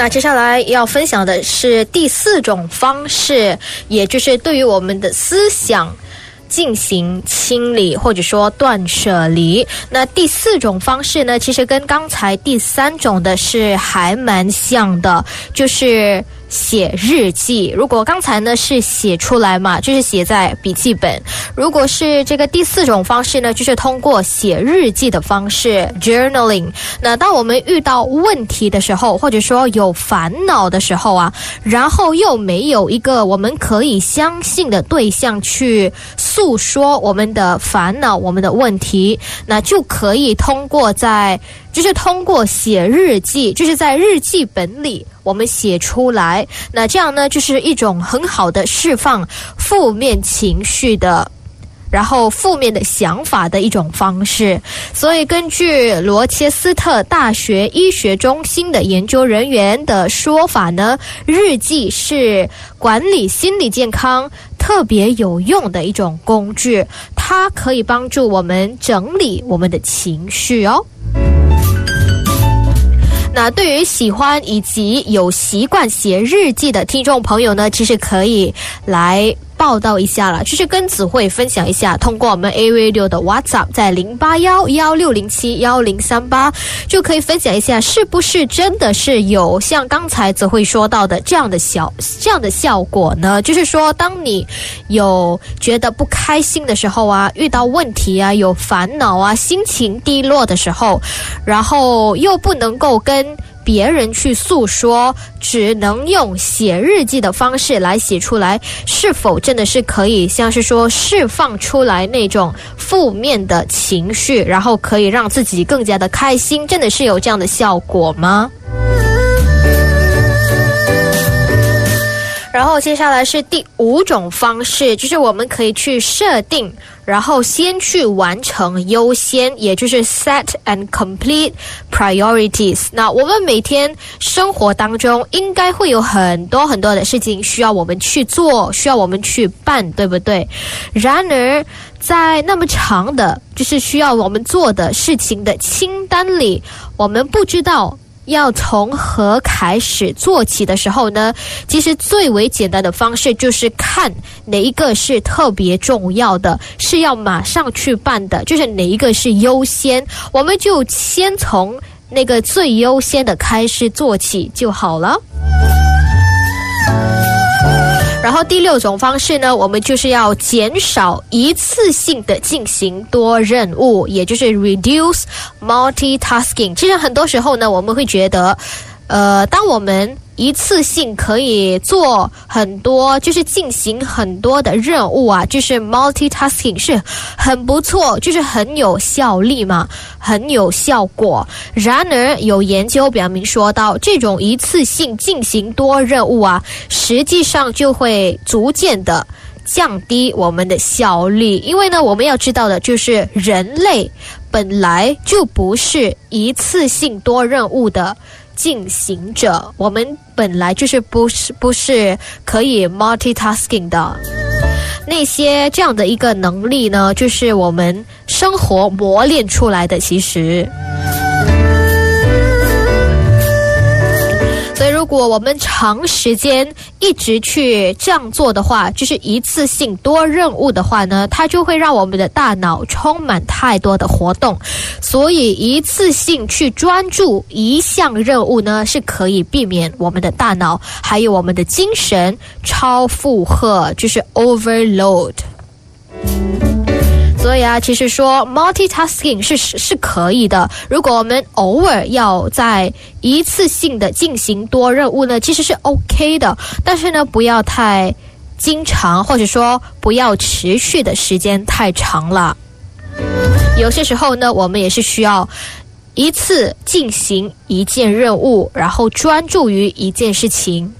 那接下来要分享的是第四种方式，也就是对于我们的思想。进行清理或者说断舍离。那第四种方式呢，其实跟刚才第三种的是还蛮像的，就是写日记。如果刚才呢是写出来嘛，就是写在笔记本；如果是这个第四种方式呢，就是通过写日记的方式 （journaling）。那当我们遇到问题的时候，或者说有烦恼的时候啊，然后又没有一个我们可以相信的对象去。诉说我们的烦恼，我们的问题，那就可以通过在，就是通过写日记，就是在日记本里我们写出来，那这样呢，就是一种很好的释放负面情绪的。然后负面的想法的一种方式，所以根据罗切斯特大学医学中心的研究人员的说法呢，日记是管理心理健康特别有用的一种工具，它可以帮助我们整理我们的情绪哦。那对于喜欢以及有习惯写日记的听众朋友呢，其实可以来。报道一下了，就是跟子慧分享一下，通过我们 A V 六的 WhatsApp，在零八幺幺六零七幺零三八，就可以分享一下，是不是真的是有像刚才子慧说到的这样的小这样的效果呢？就是说，当你有觉得不开心的时候啊，遇到问题啊，有烦恼啊，心情低落的时候，然后又不能够跟。别人去诉说，只能用写日记的方式来写出来，是否真的是可以像是说释放出来那种负面的情绪，然后可以让自己更加的开心？真的是有这样的效果吗？然后接下来是第五种方式，就是我们可以去设定。然后先去完成优先，也就是 set and complete priorities。那我们每天生活当中应该会有很多很多的事情需要我们去做，需要我们去办，对不对？然而，在那么长的，就是需要我们做的事情的清单里，我们不知道。要从何开始做起的时候呢？其实最为简单的方式就是看哪一个是特别重要的，是要马上去办的，就是哪一个是优先，我们就先从那个最优先的开始做起就好了。然后第六种方式呢，我们就是要减少一次性的进行多任务，也就是 reduce multitasking。其实很多时候呢，我们会觉得，呃，当我们一次性可以做很多，就是进行很多的任务啊，就是 multitasking 是很不错，就是很有效力嘛，很有效果。然而有研究表明说到，这种一次性进行多任务啊，实际上就会逐渐的降低我们的效率，因为呢，我们要知道的就是人类本来就不是一次性多任务的。进行者，我们本来就是不是不是可以 multitasking 的那些这样的一个能力呢？就是我们生活磨练出来的，其实。如果我们长时间一直去这样做的话，就是一次性多任务的话呢，它就会让我们的大脑充满太多的活动。所以，一次性去专注一项任务呢，是可以避免我们的大脑还有我们的精神超负荷，就是 overload。所以啊，其实说 multitasking 是是可以的。如果我们偶尔要在一次性的进行多任务呢，其实是 OK 的。但是呢，不要太经常，或者说不要持续的时间太长了。有些时候呢，我们也是需要一次进行一件任务，然后专注于一件事情。